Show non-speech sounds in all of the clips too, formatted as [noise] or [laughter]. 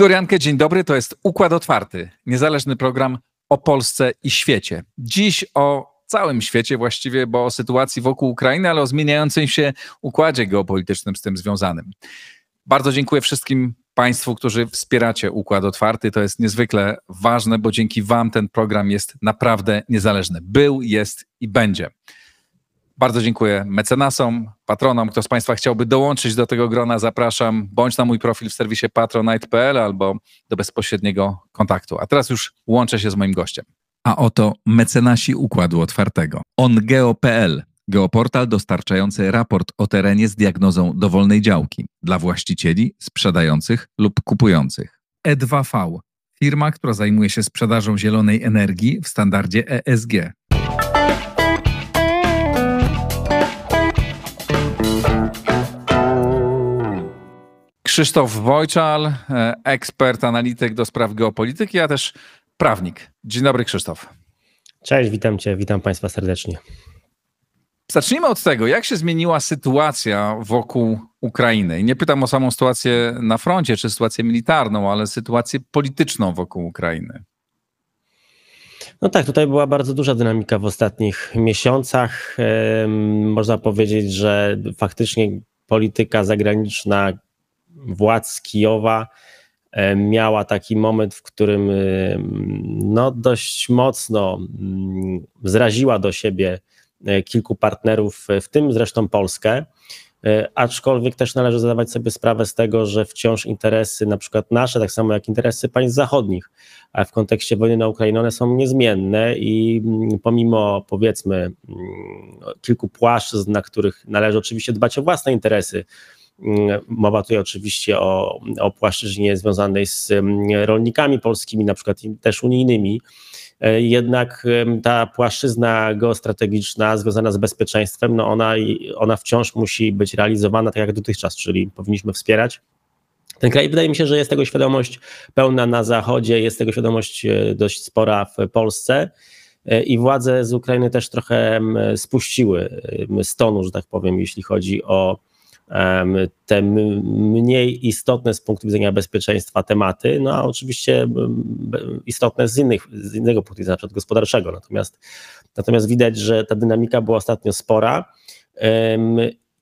Igor Jankę, dzień dobry. To jest Układ Otwarty, niezależny program o Polsce i świecie. Dziś o całym świecie właściwie, bo o sytuacji wokół Ukrainy, ale o zmieniającym się układzie geopolitycznym z tym związanym. Bardzo dziękuję wszystkim Państwu, którzy wspieracie Układ Otwarty. To jest niezwykle ważne, bo dzięki Wam ten program jest naprawdę niezależny. Był, jest i będzie. Bardzo dziękuję mecenasom, patronom. Kto z Państwa chciałby dołączyć do tego grona, zapraszam bądź na mój profil w serwisie patronite.pl albo do bezpośredniego kontaktu. A teraz już łączę się z moim gościem. A oto mecenasi Układu Otwartego. OnGeo.pl Geoportal dostarczający raport o terenie z diagnozą dowolnej działki dla właścicieli, sprzedających lub kupujących. E2V firma, która zajmuje się sprzedażą zielonej energii w standardzie ESG. Krzysztof Wojczal, e, ekspert, analityk do spraw geopolityki, a też prawnik. Dzień dobry, Krzysztof. Cześć, witam Cię, witam Państwa serdecznie. Zacznijmy od tego, jak się zmieniła sytuacja wokół Ukrainy. I nie pytam o samą sytuację na froncie, czy sytuację militarną, ale sytuację polityczną wokół Ukrainy. No tak, tutaj była bardzo duża dynamika w ostatnich miesiącach. Można powiedzieć, że faktycznie polityka zagraniczna władz Kijowa e, miała taki moment, w którym e, no, dość mocno mm, zraziła do siebie e, kilku partnerów, w tym zresztą Polskę. Aczkolwiek też należy zadawać sobie sprawę z tego, że wciąż interesy, na przykład nasze, tak samo jak interesy państw zachodnich, a w kontekście wojny na Ukrainie, one są niezmienne i mm, pomimo powiedzmy mm, kilku płaszczyzn, na których należy oczywiście dbać o własne interesy, mowa tutaj oczywiście o, o płaszczyźnie związanej z mm, rolnikami polskimi, na przykład też unijnymi. E, jednak ta płaszczyzna geostrategiczna związana z bezpieczeństwem, no ona, ona wciąż musi być realizowana tak jak dotychczas, czyli powinniśmy wspierać ten kraj. Wydaje mi się, że jest tego świadomość pełna na Zachodzie, jest tego świadomość e, dość spora w Polsce e, i władze z Ukrainy też trochę spuściły stonu, że tak powiem, jeśli chodzi o te mniej istotne z punktu widzenia bezpieczeństwa tematy, no a oczywiście istotne z, innych, z innego punktu widzenia, na przykład gospodarczego. Natomiast, natomiast widać, że ta dynamika była ostatnio spora.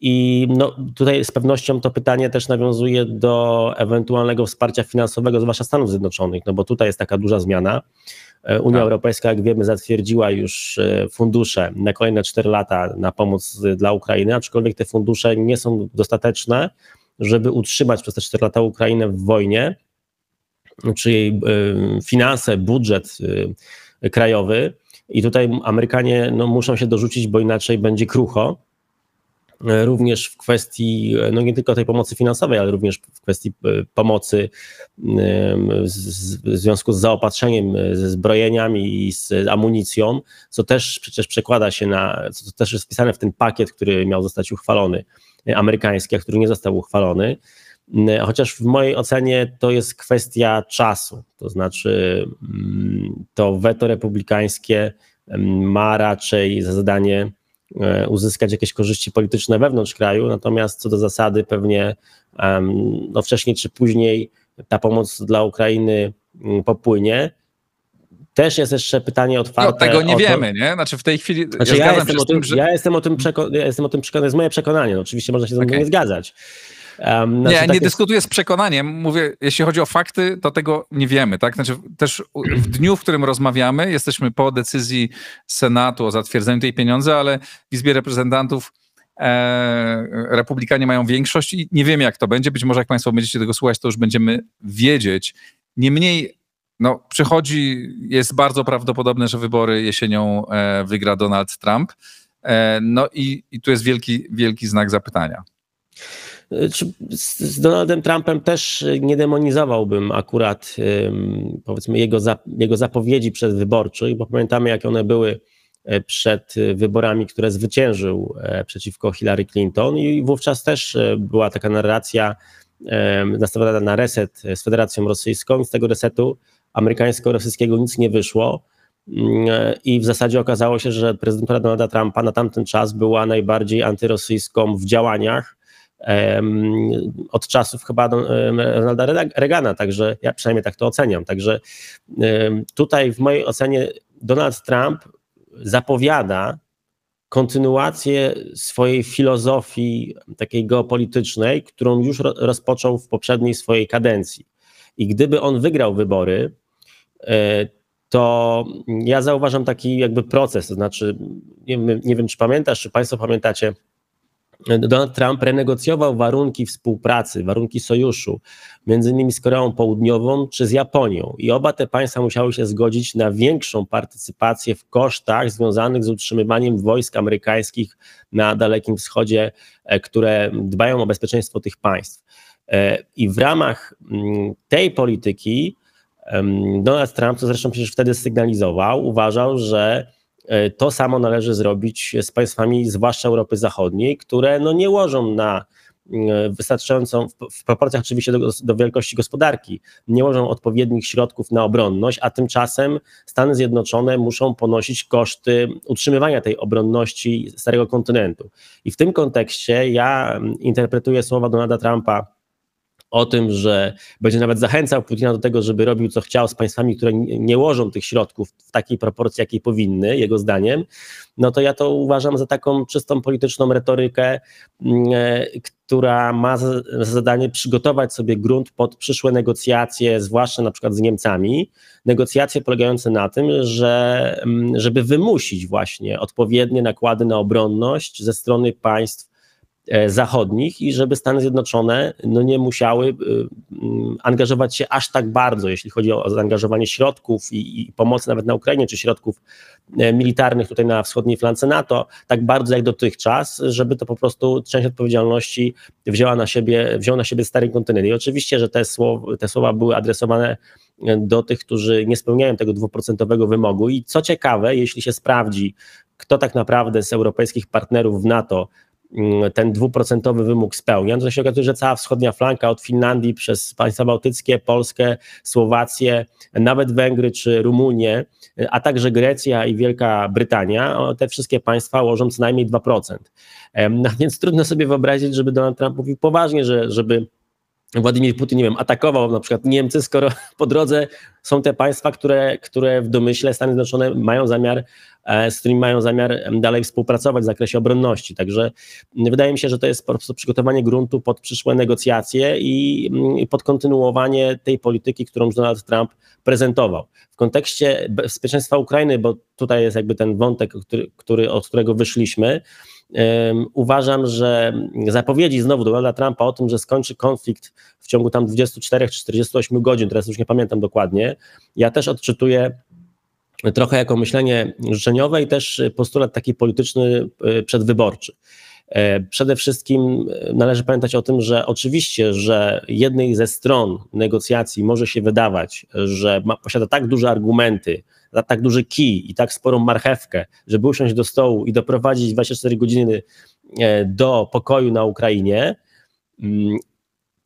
I no, tutaj z pewnością to pytanie też nawiązuje do ewentualnego wsparcia finansowego, zwłaszcza Stanów Zjednoczonych, no bo tutaj jest taka duża zmiana. E, Unia tak. Europejska, jak wiemy, zatwierdziła już e, fundusze na kolejne 4 lata na pomoc dla Ukrainy, aczkolwiek te fundusze nie są dostateczne, żeby utrzymać przez te 4 lata Ukrainę w wojnie, czy jej e, finanse, budżet krajowy. I tutaj Amerykanie no, muszą się dorzucić, bo inaczej będzie krucho. E, również w kwestii, e, no nie tylko tej pomocy finansowej, ale również w kwestii e, pomocy w związku z zaopatrzeniem, ze zbrojeniami i z amunicją, co też przecież przekłada się na, co też jest wpisane w ten pakiet, który miał zostać uchwalony, amerykański, a który nie został uchwalony. Chociaż w mojej ocenie to jest kwestia czasu, to znaczy mm, to weto republikańskie ma raczej za zadanie uzyskać jakieś korzyści polityczne wewnątrz kraju, natomiast co do zasady pewnie no wcześniej czy później ta pomoc dla Ukrainy mm, popłynie. Też jest jeszcze pytanie otwarte. No, tego nie to, wiemy, nie? Znaczy w tej chwili. Znaczy ja, ja, jestem, o tym, że... ja jestem o tym przekonany, ja jestem o tym przekonany, to jest moje przekonanie. No, oczywiście można się ze mną okay. nie zgadzać. Um, znaczy, nie, nie dyskutuję z przekonaniem. Mówię, jeśli chodzi o fakty, to tego nie wiemy. Tak? Znaczy, też w dniu, w którym rozmawiamy, jesteśmy po decyzji Senatu o zatwierdzeniu tej pieniądze, ale w Izbie Reprezentantów e, Republikanie mają większość i nie wiemy, jak to będzie. Być może, jak Państwo będziecie tego słuchać, to już będziemy wiedzieć. Niemniej, no, przychodzi, jest bardzo prawdopodobne, że wybory jesienią e, wygra Donald Trump. E, no i, i tu jest wielki, wielki znak zapytania. Z Donaldem Trumpem też nie demonizowałbym akurat powiedzmy jego, jego zapowiedzi przedwyborczych, bo pamiętamy jak one były e, przed wyborami, które zwyciężył e, przeciwko Hillary Clinton i wówczas też e, była taka narracja nastawiona na reset z Federacją Rosyjską. Z tego resetu amerykańsko-rosyjskiego nic nie wyszło. Mm, I w zasadzie okazało się, że prezydentura Donalda Trumpa na tamten czas była najbardziej antyrosyjską w działaniach od czasów chyba Ronalda Reagana, także ja przynajmniej tak to oceniam. Także tutaj w mojej ocenie Donald Trump zapowiada kontynuację swojej filozofii takiej geopolitycznej, którą już rozpoczął w poprzedniej swojej kadencji. I gdyby on wygrał wybory, e, to ja zauważam taki jakby proces, to znaczy, nie nie wiem czy pamiętasz, czy Państwo pamiętacie, Donald Trump renegocjował warunki współpracy, warunki sojuszu, między innymi z Koreą Południową czy z Japonią. I oba te państwa musiały się zgodzić na większą partycypację w kosztach związanych z utrzymywaniem wojsk amerykańskich na Dalekim Wschodzie, e, które dbają o bezpieczeństwo tych państw. E, I w ramach mm, tej polityki Donald Trump, co zresztą przecież wtedy sygnalizował, uważał, że to samo należy zrobić z państwami, zwłaszcza Europy Zachodniej, które no nie łożą na mm, wystarczającą, w proporcjach oczywiście do, do, wielkości gospodarki, nie łożą odpowiednich środków na obronność, a tymczasem Stany Zjednoczone muszą ponosić koszty utrzymywania tej obronności starego kontynentu. I w tym kontekście ja mm, interpretuję słowa Donalda Trumpa o tym, że będzie nawet zachęcał Putina do tego, żeby robił co chciał z państwami, które nie łożą tych środków w takiej proporcji, jakiej powinny, jego zdaniem, no to ja to uważam za taką czystą polityczną retorykę, mm, e, która ma za zadanie przygotować sobie grunt pod przyszłe negocjacje, zwłaszcza na przykład z Niemcami, negocjacje polegające na tym, że mm, żeby wymusić właśnie odpowiednie nakłady na obronność ze strony państw zachodnich i żeby Stany Zjednoczone no, nie musiały y, mm, angażować się aż tak bardzo, jeśli chodzi o zaangażowanie środków i, i pomocy nawet na Ukrainie, czy środków e, militarnych tutaj na wschodniej flance NATO, tak bardzo jak dotychczas, żeby to po prostu część odpowiedzialności wzięła na siebie, wziął na siebie stary kontynent. I oczywiście, że te słowa, te słowa były adresowane e, do tych, którzy nie spełniają tego dwuprocentowego wymogu. I co ciekawe, jeśli się sprawdzi, kto tak naprawdę z europejskich partnerów w NATO ten dwuprocentowy wymóg spełnia, no to się okazuje, że cała wschodnia flanka od Finlandii przez państwa bałtyckie, Polskę, Słowację, nawet Węgry czy Rumunię, a także Grecja i Wielka Brytania, te wszystkie państwa łożą co najmniej 2%. No [laughs] więc trudno sobie wyobrazić, żeby Donald Trump mówił poważnie, że żeby Władimir Putin, nie wiem, atakował na przykład Niemcy, skoro po drodze są te państwa, które, które w domyśle Stany Zjednoczone mają zamiar, e, z którymi mają zamiar dalej współpracować w zakresie obronności. Także wydaje mi się, że to jest po prostu przygotowanie gruntu pod przyszłe negocjacje i pod kontynuowanie tej polityki, którą Donald Trump prezentował. W kontekście bezpieczeństwa Ukrainy, bo tutaj jest jakby ten wątek, który, który, od którego wyszliśmy, Uważam, że zapowiedzi znowu Donalda Trumpa o tym, że skończy konflikt w ciągu tam 24 czy 48 godzin, teraz już nie pamiętam dokładnie, ja też odczytuję trochę jako myślenie życzeniowe i też postulat taki polityczny y, przedwyborczy. E, przede wszystkim należy pamiętać o tym, że oczywiście, że jednej ze stron negocjacji może się wydawać, że ma, posiada tak duże argumenty, tak duży kij i tak sporą marchewkę, żeby usiąść do stołu i doprowadzić 24 godziny e, do pokoju na Ukrainie. Mm,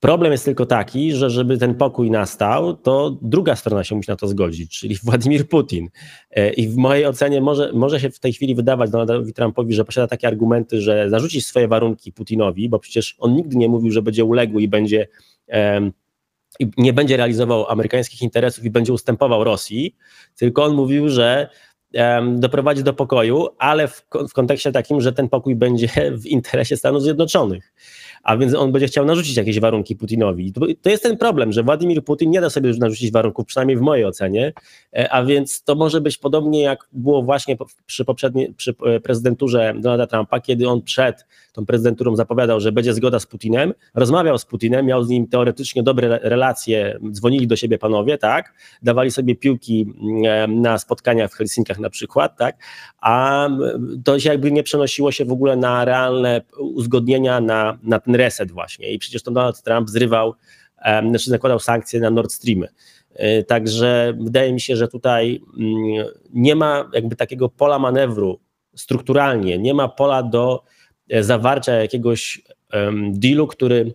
problem jest tylko taki, że żeby ten pokój nastał, to druga strona się musi na to zgodzić, czyli Władimir Putin. E, I w mojej ocenie może, może się w tej chwili wydawać Donaldowi Trumpowi, że posiada takie argumenty, że zarzuci swoje warunki Putinowi, bo przecież on nigdy nie mówił, że będzie uległy i będzie i nie będzie realizował amerykańskich interesów i będzie ustępował Rosji, tylko on mówił, że doprowadzi do pokoju, ale w, w kontekście takim, że ten pokój będzie [laughs] w interesie Stanów Zjednoczonych. A więc on będzie chciał narzucić jakieś warunki Putinowi. To, jest ten problem, że Władimir Putin nie da sobie już narzucić warunków, przynajmniej w mojej ocenie, e, a więc to może być podobnie jak było właśnie przy poprzedniej, przy e, prezydenturze Donalda Trumpa, kiedy on przed tą prezydenturą zapowiadał, że będzie zgoda z Putinem, rozmawiał z Putinem, miał z nim teoretycznie dobre relacje, dzwonili do siebie panowie, tak, dawali sobie piłki mm, na spotkaniach w Helsinkach na przykład, tak, a to się jakby nie przenosiło się w ogóle na realne uzgodnienia, na, na ten reset właśnie i przecież to Donald Trump zrywał, znaczy zakładał sankcje na Nord Streamy. E, także wydaje mi się, że tutaj mm, nie ma jakby takiego pola manewru strukturalnie, nie ma pola do e, zawarcia jakiegoś dealu, który,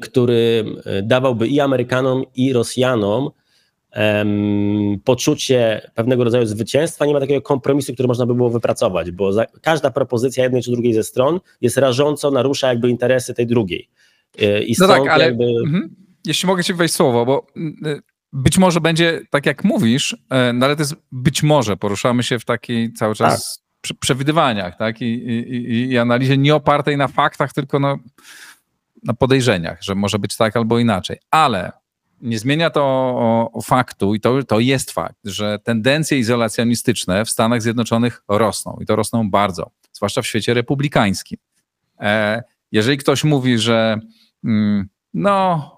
który dawałby i Amerykanom, i Rosjanom um, poczucie pewnego rodzaju zwycięstwa, nie ma takiego kompromisu, który można by było wypracować, bo za, każda propozycja jednej czy drugiej ze stron jest rażąco, narusza jakby interesy tej drugiej. I no tak, ale jakby... mhm. jeśli mogę ci wejść słowo, bo mm, być może będzie tak jak mówisz, no ale to jest być może, poruszamy się w takiej cały czas tak. przewidywaniach, tak, I, i, i analizie nie opartej na faktach, tylko na, na podejrzeniach, że może być tak albo inaczej, ale nie zmienia to faktu, i to, to jest fakt, że tendencje izolacjonistyczne w Stanach Zjednoczonych rosną i to rosną bardzo, zwłaszcza w świecie republikańskim. E, jeżeli ktoś mówi, że mm, no,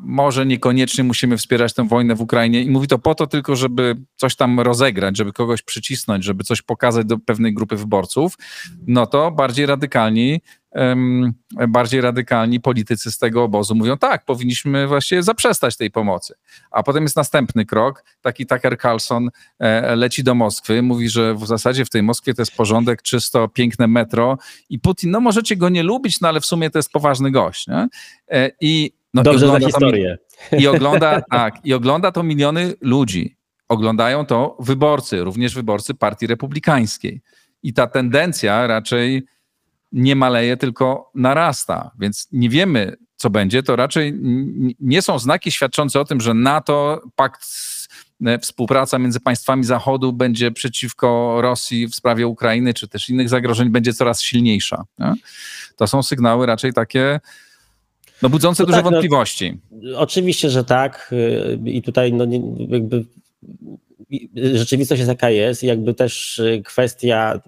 może niekoniecznie musimy wspierać tę wojnę w Ukrainie i mówi to po to tylko, żeby coś tam rozegrać, żeby kogoś przycisnąć, żeby coś pokazać do pewnej grupy wyborców, no to bardziej radykalni bardziej radykalni politycy z tego obozu mówią, tak, powinniśmy właśnie zaprzestać tej pomocy. A potem jest następny krok, taki Tucker Carlson e, leci do Moskwy, mówi, że w zasadzie w tej Moskwie to jest porządek, czysto, piękne metro i Putin, no możecie go nie lubić, no ale w sumie to jest poważny gość. Nie? E, I, no, Dobrze i za historię. To, I ogląda, tak, i ogląda to miliony ludzi. Oglądają to wyborcy, również wyborcy Partii Republikańskiej. I ta tendencja raczej nie maleje, tylko narasta. Więc nie wiemy, co będzie. To raczej nie są znaki świadczące o tym, że NATO, pakt, e, współpraca między państwami Zachodu będzie przeciwko Rosji w sprawie Ukrainy, czy też innych zagrożeń będzie coraz silniejsza. Nie? To są sygnały raczej takie no, budzące no duże tak, no, wątpliwości. No, oczywiście, że tak. Y, I tutaj no, jakby rzeczywistość jest jaka jest, jakby też y, kwestia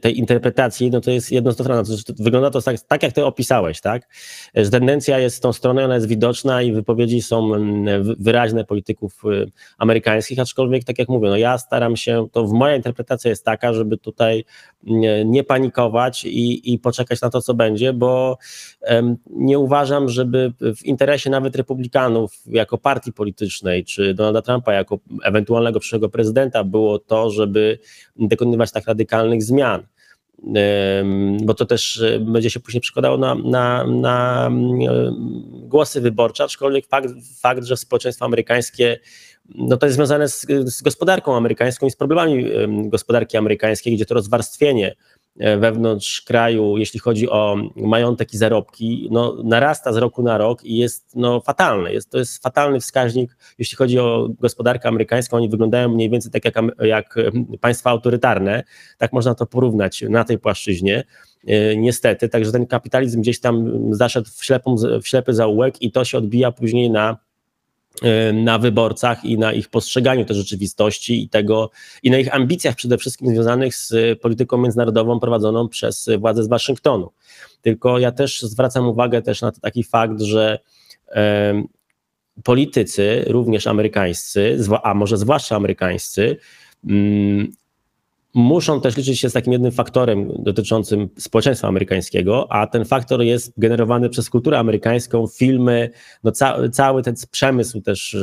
tej interpretacji, no to jest jednostronna. Wygląda to tak, tak, jak ty opisałeś, tak? Że tendencja jest z tą stroną, ona jest widoczna i wypowiedzi są mm, wyraźne polityków y, amerykańskich, aczkolwiek tak jak mówię, no ja staram się, to w moja interpretacja jest taka, żeby tutaj mm, nie panikować i, i poczekać na to, co będzie, bo nie uważam, żeby w interesie nawet republikanów jako partii politycznej, czy Donalda Trumpa jako ewentualnego przyszłego prezydenta było to, żeby dokonywać tak radykalnych zmian. Bo to też e, będzie się później przekładało na, na, na e, głosy wyborcze, aczkolwiek fakt, fakt, że społeczeństwo amerykańskie no to jest związane z, z gospodarką amerykańską i z problemami gospodarki amerykańskiej, gdzie to rozwarstwienie wewnątrz kraju, jeśli chodzi o majątek i zarobki, no, narasta z roku na rok i jest no, fatalny. Jest, to jest fatalny wskaźnik, jeśli chodzi o gospodarkę amerykańską. Oni wyglądają mniej więcej tak jak, jak państwa autorytarne. Tak można to porównać na tej płaszczyźnie. E, niestety, także ten kapitalizm gdzieś tam zaszedł w, ślepą, w ślepy zaułek i to się odbija później na na wyborcach i na ich postrzeganiu tej rzeczywistości i tego, i na ich ambicjach przede wszystkim związanych z polityką międzynarodową prowadzoną przez władze z Waszyngtonu. Tylko ja też zwracam uwagę też na taki fakt, że politycy, również amerykańscy, a może zwłaszcza amerykańscy, mm, muszą też liczyć się z takim jednym faktorem dotyczącym społeczeństwa amerykańskiego, a ten faktor jest generowany przez kulturę amerykańską, filmy, no ca cały ten przemysł też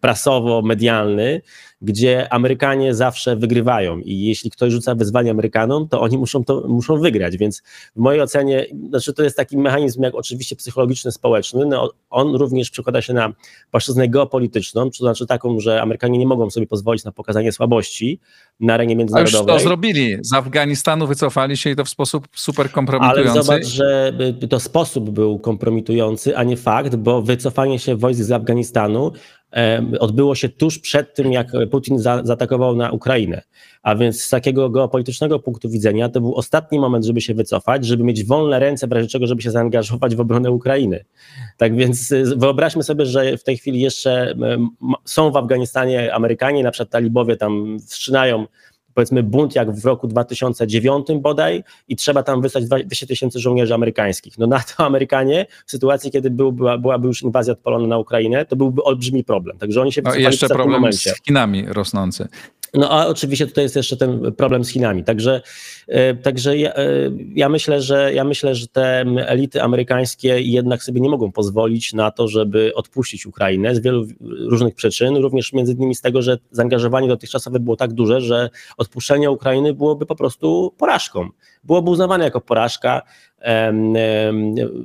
prasowo-medialny, gdzie Amerykanie zawsze wygrywają i jeśli ktoś rzuca wyzwanie Amerykanom, to oni muszą to muszą wygrać, więc w mojej ocenie, znaczy to jest taki mechanizm jak oczywiście psychologiczny, społeczny, no on również przekłada się na płaszczyznę geopolityczną, to znaczy taką, że Amerykanie nie mogą sobie pozwolić na pokazanie słabości na arenie międzynarodowej. A już to zrobili, z Afganistanu wycofali się i to w sposób super kompromitujący. Ale zobacz, że to sposób był kompromitujący, a nie fakt, bo wycofanie się wojsk z Afganistanu odbyło się tuż przed tym, jak Putin za, zaatakował na Ukrainę. A więc z takiego geopolitycznego punktu widzenia to był ostatni moment, żeby się wycofać, żeby mieć wolne ręce, w razie czego, żeby się zaangażować w obronę Ukrainy. Tak więc y, wyobraźmy sobie, że w tej chwili jeszcze są w Afganistanie Amerykanie, na przykład talibowie tam wstrzymają powiedzmy bunt jak w roku 2009 bodaj i trzeba tam wysłać 200 tysięcy żołnierzy amerykańskich. No na to [laughs] Amerykanie w sytuacji, kiedy był, była, byłaby już inwazja odpalona na Ukrainę, to byłby olbrzymi problem. Także oni się no, jeszcze problem momencie. z Chinami rosnący. No a oczywiście tutaj jest jeszcze ten problem z Chinami. Także, e, także ja, e, ja, myślę, że ja myślę, że te elity amerykańskie jednak sobie nie mogą pozwolić na to, żeby odpuścić Ukrainę z wielu różnych przyczyn, również między innymi z tego, że zaangażowanie dotychczasowe było tak duże, że odpuszczenie Ukrainy byłoby po prostu porażką. Byłoby uznawane jako porażka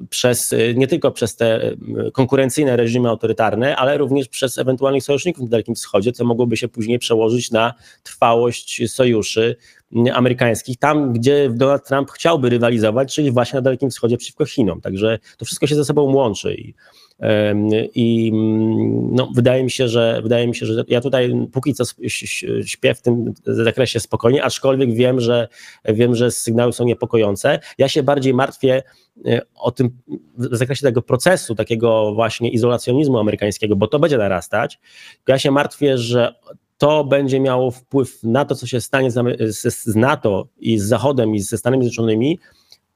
przez, nie tylko przez te konkurencyjne reżimy autorytarne, ale również przez ewentualnych sojuszników na Dalekim Wschodzie, co mogłoby się później przełożyć na trwałość sojuszy amerykańskich, tam gdzie Donald Trump chciałby rywalizować, czyli właśnie na Dalekim Wschodzie przeciwko Chinom. Także to wszystko się ze sobą łączy. I, i no, wydaje mi się, że wydaje mi się, że ja tutaj póki co śpię w tym zakresie spokojnie, aczkolwiek wiem, że wiem, że sygnały są niepokojące. Ja się bardziej martwię e, o tym w zakresie tego procesu, takiego właśnie izolacjonizmu amerykańskiego, bo to będzie narastać. Ja się martwię, że to będzie miało wpływ na to, co się stanie z, z NATO i z Zachodem i ze Stanami Zjednoczonymi,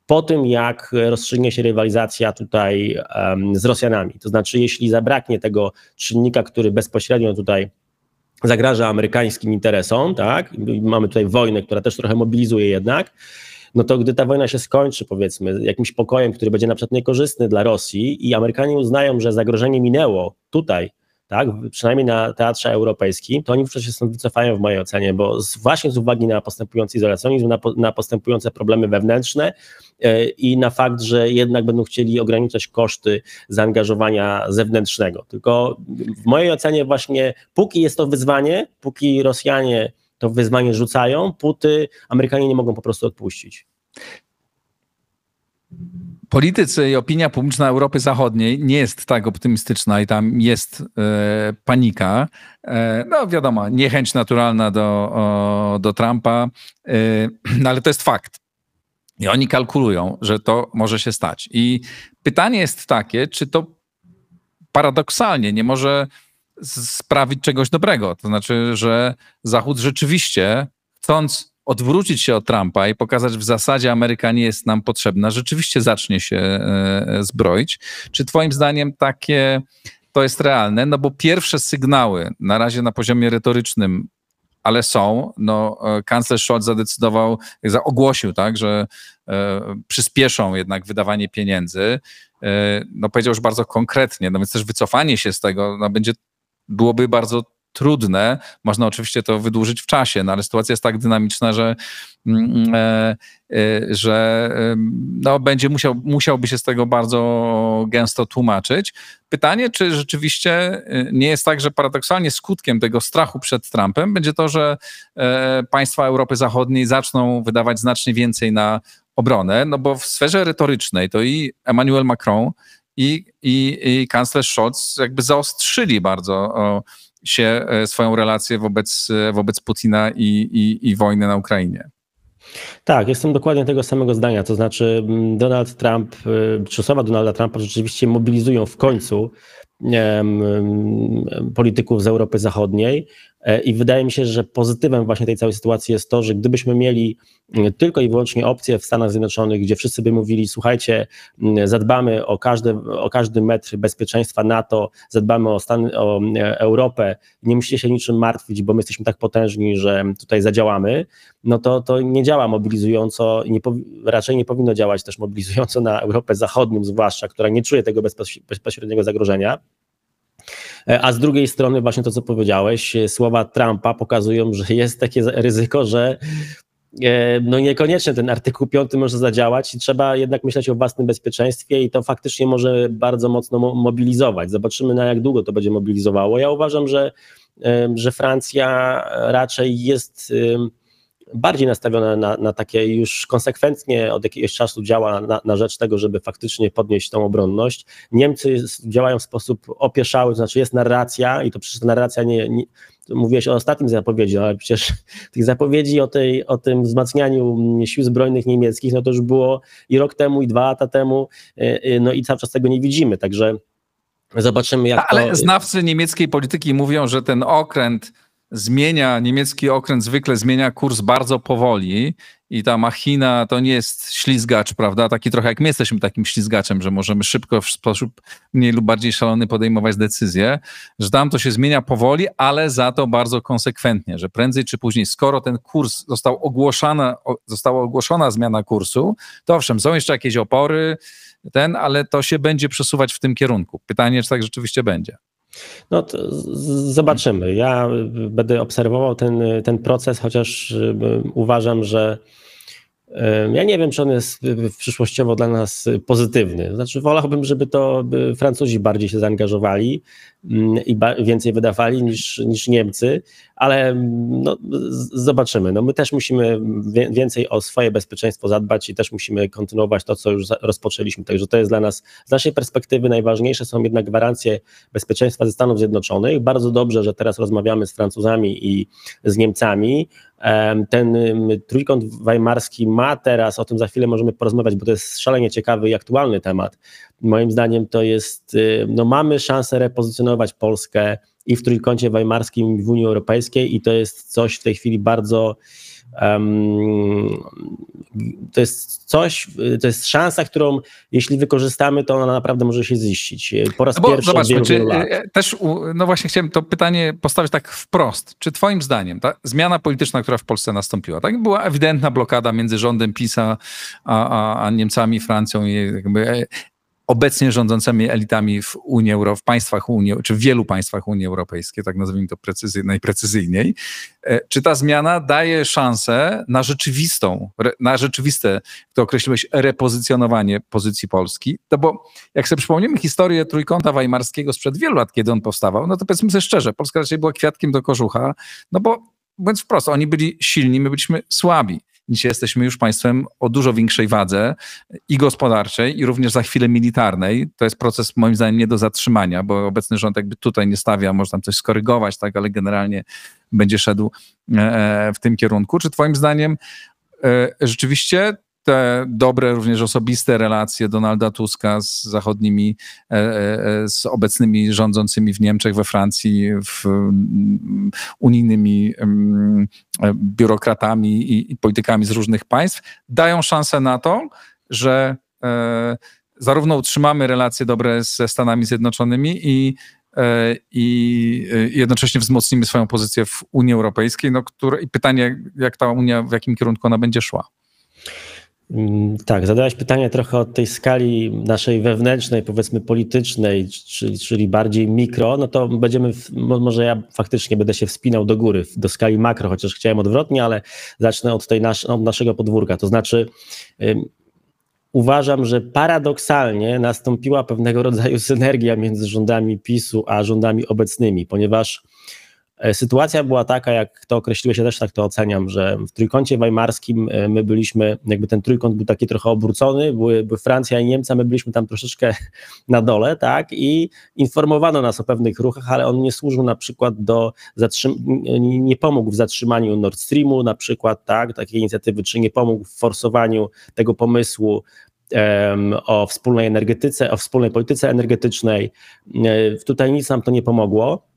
po tym, jak rozstrzygnie się rywalizacja tutaj z Rosjanami. To znaczy, jeśli zabraknie tego czynnika, który bezpośrednio tutaj zagraża amerykańskim interesom, tak, mamy tutaj wojnę, która też trochę mobilizuje jednak, no to gdy ta wojna się skończy, powiedzmy, jakimś pokojem, który będzie na przykład niekorzystny dla Rosji i Amerykanie uznają, że zagrożenie minęło tutaj, tak, przynajmniej na teatrze europejskim, to oni wówczas się stąd wycofają w mojej ocenie, bo z, właśnie z uwagi na postępujący izolacjonizm, na, na postępujące problemy wewnętrzne yy, i na fakt, że jednak będą chcieli ograniczać koszty zaangażowania zewnętrznego. Tylko w mojej ocenie właśnie póki jest to wyzwanie, póki Rosjanie to wyzwanie rzucają, póty Amerykanie nie mogą po prostu odpuścić politycy i opinia publiczna Europy Zachodniej nie jest tak optymistyczna i tam jest e, panika. E, no wiadomo, niechęć naturalna do, o, do Trumpa, e, [clears throat] no, ale to jest fakt. I oni kalkulują, że to może się stać. I pytanie jest takie, czy to paradoksalnie nie może sprawić czegoś dobrego. To znaczy, że Zachód rzeczywiście, chcąc odwrócić się od Trumpa i pokazać w zasadzie Ameryka nie jest nam potrzebna, rzeczywiście zacznie się e, zbroić. Czy twoim zdaniem takie to jest realne? No bo pierwsze sygnały na razie na poziomie retorycznym ale są. No, e, kanclerz Scholz zadecydował, ogłosił, tak, że e, przyspieszą jednak wydawanie pieniędzy. E, no, powiedział już bardzo konkretnie, no więc też wycofanie się z tego no, będzie, byłoby bardzo trudne. Można oczywiście to wydłużyć w czasie, no ale sytuacja jest tak dynamiczna, że, mm, e, e, że no, będzie musiał, musiałby się z tego bardzo gęsto tłumaczyć. Pytanie, czy rzeczywiście e, nie jest tak, że paradoksalnie skutkiem tego strachu przed Trumpem będzie to, że państwa Europy Zachodniej zaczną wydawać znacznie więcej na obronę, no bo w sferze retorycznej to i Emmanuel Macron, i, i, i kanclerz Scholz jakby zaostrzyli bardzo o, się e, swoją relację wobec, e, wobec Putina i, i, i wojny na Ukrainie. Tak, jestem dokładnie tego samego zdania. To znaczy, mm, Donald Trump, e, czy słowa Donalda Trumpa rzeczywiście mobilizują w końcu polityków z Europy Zachodniej. E, I wydaje mi się, że pozytywem właśnie tej całej sytuacji jest to, że gdybyśmy mieli mm, tylko i wyłącznie opcję w Stanach Zjednoczonych, gdzie wszyscy by mówili, słuchajcie, zadbamy o każdy, o każdy metr bezpieczeństwa NATO, zadbamy o, Stan, o e, Europę, nie musicie się niczym martwić, bo my jesteśmy tak potężni, że tutaj zadziałamy, no to to nie działa mobilizująco, nie raczej nie powinno działać też mobilizująco na Europę Zachodnią zwłaszcza, która nie czuje tego bezpośredniego zagrożenia. E, a z drugiej strony, właśnie to, co powiedziałeś, e, słowa Trumpa pokazują, że jest takie ryzyko, że e, no niekoniecznie ten artykuł 5 może zadziałać i trzeba jednak myśleć o własnym bezpieczeństwie i to faktycznie może bardzo mocno mobilizować. Zobaczymy na jak długo to będzie mobilizowało. Ja uważam, że, że Francja raczej jest bardziej nastawiona na, na takie już konsekwentnie od jakiegoś czasu działa na, na rzecz tego, żeby faktycznie podnieść tą obronność. Niemcy działają w sposób opieszały, to znaczy jest narracja i to przecież narracja nie, nie mówiłeś o ostatnim zapowiedzi, ale przecież [laughs] tych zapowiedzi o, tej, o tym wzmacnianiu sił zbrojnych niemieckich, no to już było i rok temu, i dwa lata temu, y, y, no i cały czas tego nie widzimy, także zobaczymy jak Ale to... znawcy niemieckiej polityki mówią, że ten okręt zmienia, niemiecki okręt zwykle zmienia kurs bardzo powoli i ta machina to nie jest ślizgacz, prawda? Taki trochę jak my jesteśmy takim ślizgaczem, że możemy szybko w sposób mniej lub bardziej szalony podejmować decyzje, że tam to się zmienia powoli, ale za to bardzo konsekwentnie, że prędzej czy później, skoro ten kurs został ogłoszona, została ogłoszona zmiana kursu, to owszem, są jeszcze jakieś opory, ten, ale to się będzie przesuwać w tym kierunku. Pytanie, czy tak rzeczywiście będzie. No zobaczymy. Ja będę obserwował ten, ten proces, chociaż uważam, że ja nie wiem, czy on jest przyszłościowo dla nas pozytywny. Znaczy, wolałbym, żeby to Francuzi bardziej się zaangażowali i więcej wydawali niż, niż Niemcy, ale mm, no, zobaczymy. No, my też musimy więcej o swoje bezpieczeństwo zadbać i też musimy kontynuować to, co już rozpoczęliśmy. Także to jest dla nas, z naszej perspektywy najważniejsze są jednak gwarancje bezpieczeństwa ze Stanów Zjednoczonych. Bardzo dobrze, że teraz rozmawiamy z Francuzami i z Niemcami. Ten trójkąt weimarski ma teraz, o tym za chwilę możemy porozmawiać, bo to jest szalenie ciekawy i aktualny temat. Moim zdaniem to jest, y, no mamy szansę repozycjonować Polskę i w trójkącie weimarskim, i w Unii Europejskiej i to jest coś w tej chwili bardzo to jest coś, to jest szansa, którą jeśli wykorzystamy, to ona naprawdę może się ziścić. Po raz no pierwszy zobaczmy, czy. E, też, no właśnie chciałem to pytanie postawić tak wprost. Czy twoim zdaniem ta zmiana polityczna, która w Polsce nastąpiła, tak była ewidentna blokada między rządem PiSa a, a, a Niemcami, Francją i jakby e, obecnie rządzącymi elitami w Unii Euro, w państwach Unii, czy w wielu państwach Unii Europejskiej, tak nazwijmy to precyzy, najprecyzyjniej, e, czy ta zmiana daje szansę na rzeczywistą, na rzeczywiste, to określiłeś, repozycjonowanie pozycji Polski? No bo jak sobie przypomniemy historię Trójkąta Weimarskiego sprzed wielu lat, kiedy on powstawał, no to powiedzmy sobie szczerze, Polska raczej była kwiatkiem do kożucha, no bo mówiąc wprost, oni byli silni, my byliśmy słabi. Dzisiaj jesteśmy już państwem o dużo większej wadze i gospodarczej, i również za chwilę militarnej. To jest proces moim zdaniem nie do zatrzymania, bo obecny rząd jakby tutaj nie stawia, może tam coś skorygować, tak, ale generalnie będzie szedł e, e, w tym kierunku. Czy twoim zdaniem e, rzeczywiście te dobre, również osobiste relacje Donalda Tuska z zachodnimi, e, e, z obecnymi rządzącymi w Niemczech, we Francji, w mm, unijnymi mm, biurokratami i, politykami z różnych państw, dają szansę na to, że e, zarówno utrzymamy relacje dobre ze Stanami Zjednoczonymi i i jednocześnie wzmocnimy swoją pozycję w Unii Europejskiej. No, które, I pytanie, jak ta Unia, w jakim kierunku ona będzie szła? Mm, tak, zadałeś pytanie trochę od tej skali naszej wewnętrznej, powiedzmy politycznej, czyli, czyli bardziej mikro, no to będziemy, może ja faktycznie będę się wspinał do góry, do skali makro, chociaż chciałem odwrotnie, ale zacznę od, tej nas, od naszego podwórka. To znaczy, uważam, że paradoksalnie nastąpiła pewnego rodzaju synergia między rządami PiSu a rządami obecnymi, ponieważ sytuacja była taka, jak to określiłeś, ja też tak to oceniam, że w trójkącie weimarskim e, my byliśmy, jakby ten trójkąt był taki trochę obrócony, były, były Francja i Niemcy, my byliśmy tam troszeczkę [laughs] na dole, tak, i informowano nas o pewnych ruchach, ale on nie służył na przykład do zatrzymania, nie pomógł w zatrzymaniu Nord Streamu na przykład, tak, takiej inicjatywy, czy nie pomógł w forsowaniu tego pomysłu o wspólnej energetyce, o wspólnej polityce energetycznej. E, tutaj nic nam to nie pomogło.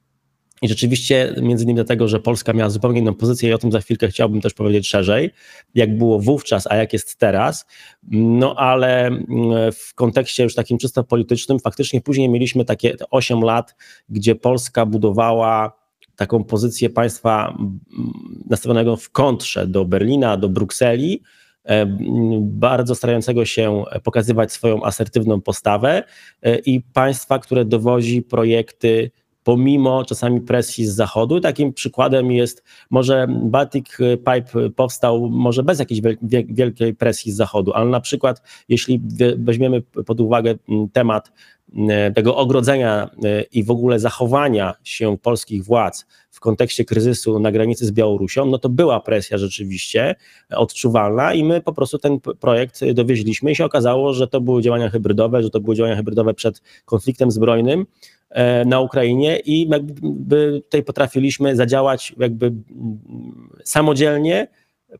I rzeczywiście, między innymi dlatego, że Polska miała zupełnie inną pozycję, i o tym za chwilkę chciałbym też powiedzieć szerzej, jak było wówczas, a jak jest teraz. No ale mm, w kontekście już takim czysto politycznym, faktycznie później mieliśmy takie 8 lat, gdzie Polska budowała taką pozycję państwa mm, nastawionego w kontrze do Berlina, do Brukseli, e, bardzo starającego się pokazywać swoją asertywną postawę e, i państwa, które dowozi projekty pomimo czasami presji z zachodu. Takim przykładem jest może Baltic Pipe powstał może bez jakiejś wielkiej presji z zachodu, ale na przykład jeśli weźmiemy pod uwagę temat tego ogrodzenia e, i w ogóle zachowania się polskich władz w kontekście kryzysu na granicy z Białorusią, no to była presja rzeczywiście odczuwalna i my po prostu ten projekt dowieźliśmy i się okazało, że to były działania hybrydowe, że to były działania hybrydowe przed konfliktem zbrojnym, E, na Ukrainie i jakby tutaj potrafiliśmy zadziałać jakby samodzielnie,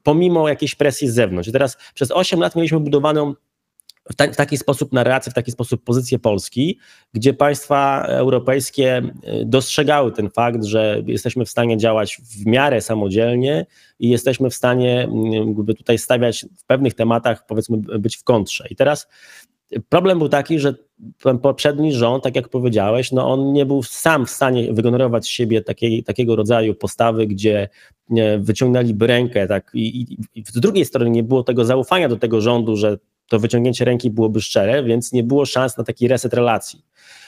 pomimo jakiejś presji z zewnątrz. I teraz przez 8 lat mieliśmy budowaną w, ta, w, taki sposób narrację, w taki sposób pozycję Polski, gdzie państwa europejskie e, dostrzegały ten fakt, że jesteśmy w stanie działać w miarę samodzielnie i jesteśmy w stanie jakby tutaj stawiać w pewnych tematach, powiedzmy, być w kontrze. I teraz Problem był taki, że poprzedni rząd, tak jak powiedziałeś, no on nie był sam w stanie wygenerować z siebie takiej, takiego rodzaju postawy, gdzie wyciągnęliby rękę, tak, i, i, i z drugiej strony nie było tego zaufania do tego rządu, że to wyciągnięcie ręki byłoby szczere, więc nie było szans na taki reset relacji.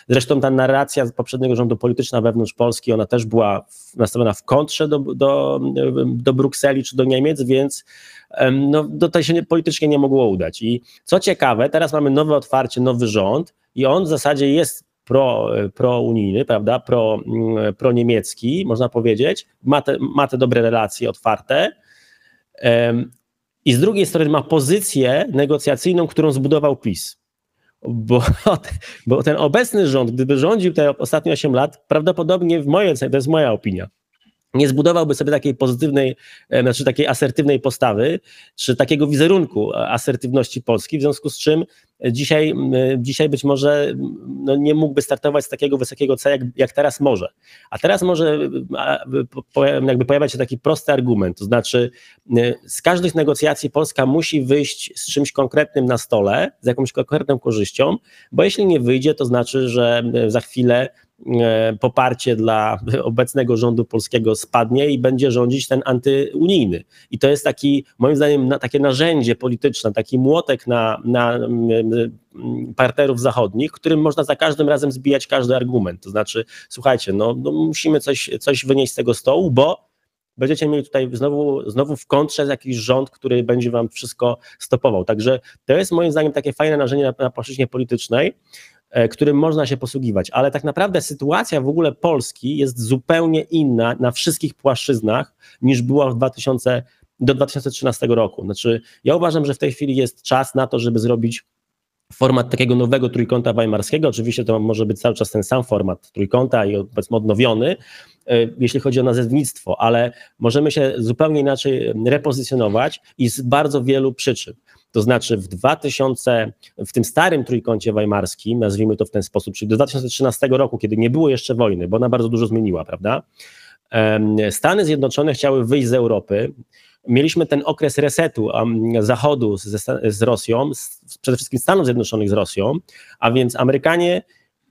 Zresztą ta narracja poprzedniego rządu polityczna wewnątrz Polski, ona też była nastawiona w kontrze do, do, do Brukseli czy do Niemiec, więc no, to się politycznie nie mogło udać. I co ciekawe, teraz mamy nowe otwarcie, nowy rząd i on w zasadzie jest pro, prounijny, prawda, pro, mm, pro niemiecki, można powiedzieć, ma te, ma te dobre relacje otwarte. I z drugiej strony ma pozycję negocjacyjną, którą zbudował PiS. Bo, [laughs] bo ten obecny rząd, gdyby rządził te ostatnie 8 lat, prawdopodobnie w mojej ocenie, to jest moja opinia, nie zbudowałby sobie takiej pozytywnej, e, znaczy takiej asertywnej postawy, czy takiego wizerunku asertywności Polski, w związku z czym dzisiaj, dzisiaj być może no, nie mógłby startować z takiego wysokiego C, jak, jak teraz może. A teraz może jakby pojawiać się taki prosty argument, to znaczy z każdych negocjacji Polska musi wyjść z czymś konkretnym na stole, z jakąś konkretną korzyścią, bo jeśli nie wyjdzie, to znaczy, że za chwilę E, poparcie dla obecnego rządu polskiego spadnie i będzie rządzić ten antyunijny. I to jest taki, moim zdaniem, takie narzędzie polityczne, taki młotek na, na partnerów zachodnich, którym można za każdym razem zbijać każdy argument. To znaczy, słuchajcie, no, no musimy coś, coś wynieść z tego stołu, bo będziecie mieli tutaj znowu, znowu w kontrze jakiś rząd, który będzie wam wszystko stopował. Także to jest moim zdaniem takie fajne narzędzie na, na płaszczyźnie politycznej. E, którym można się posługiwać, ale tak naprawdę sytuacja w ogóle Polski jest zupełnie inna na wszystkich płaszczyznach niż była w 2000, do 2013 roku. Znaczy, ja uważam, że w tej chwili jest czas na to, żeby zrobić format takiego nowego trójkąta weimarskiego. Oczywiście to może być cały czas ten sam format trójkąta i powiedzmy odnowiony, e, jeśli chodzi o nazewnictwo, ale możemy się zupełnie inaczej repozycjonować i z bardzo wielu przyczyn. To znaczy w 2000, w tym starym trójkącie weimarskim, nazwijmy to w ten sposób, czyli do 2013 roku, kiedy nie było jeszcze wojny, bo ona bardzo dużo zmieniła, prawda? Stany Zjednoczone chciały wyjść z Europy. Mieliśmy ten okres resetu Zachodu z, z Rosją, z, przede wszystkim Stanów Zjednoczonych z Rosją, a więc Amerykanie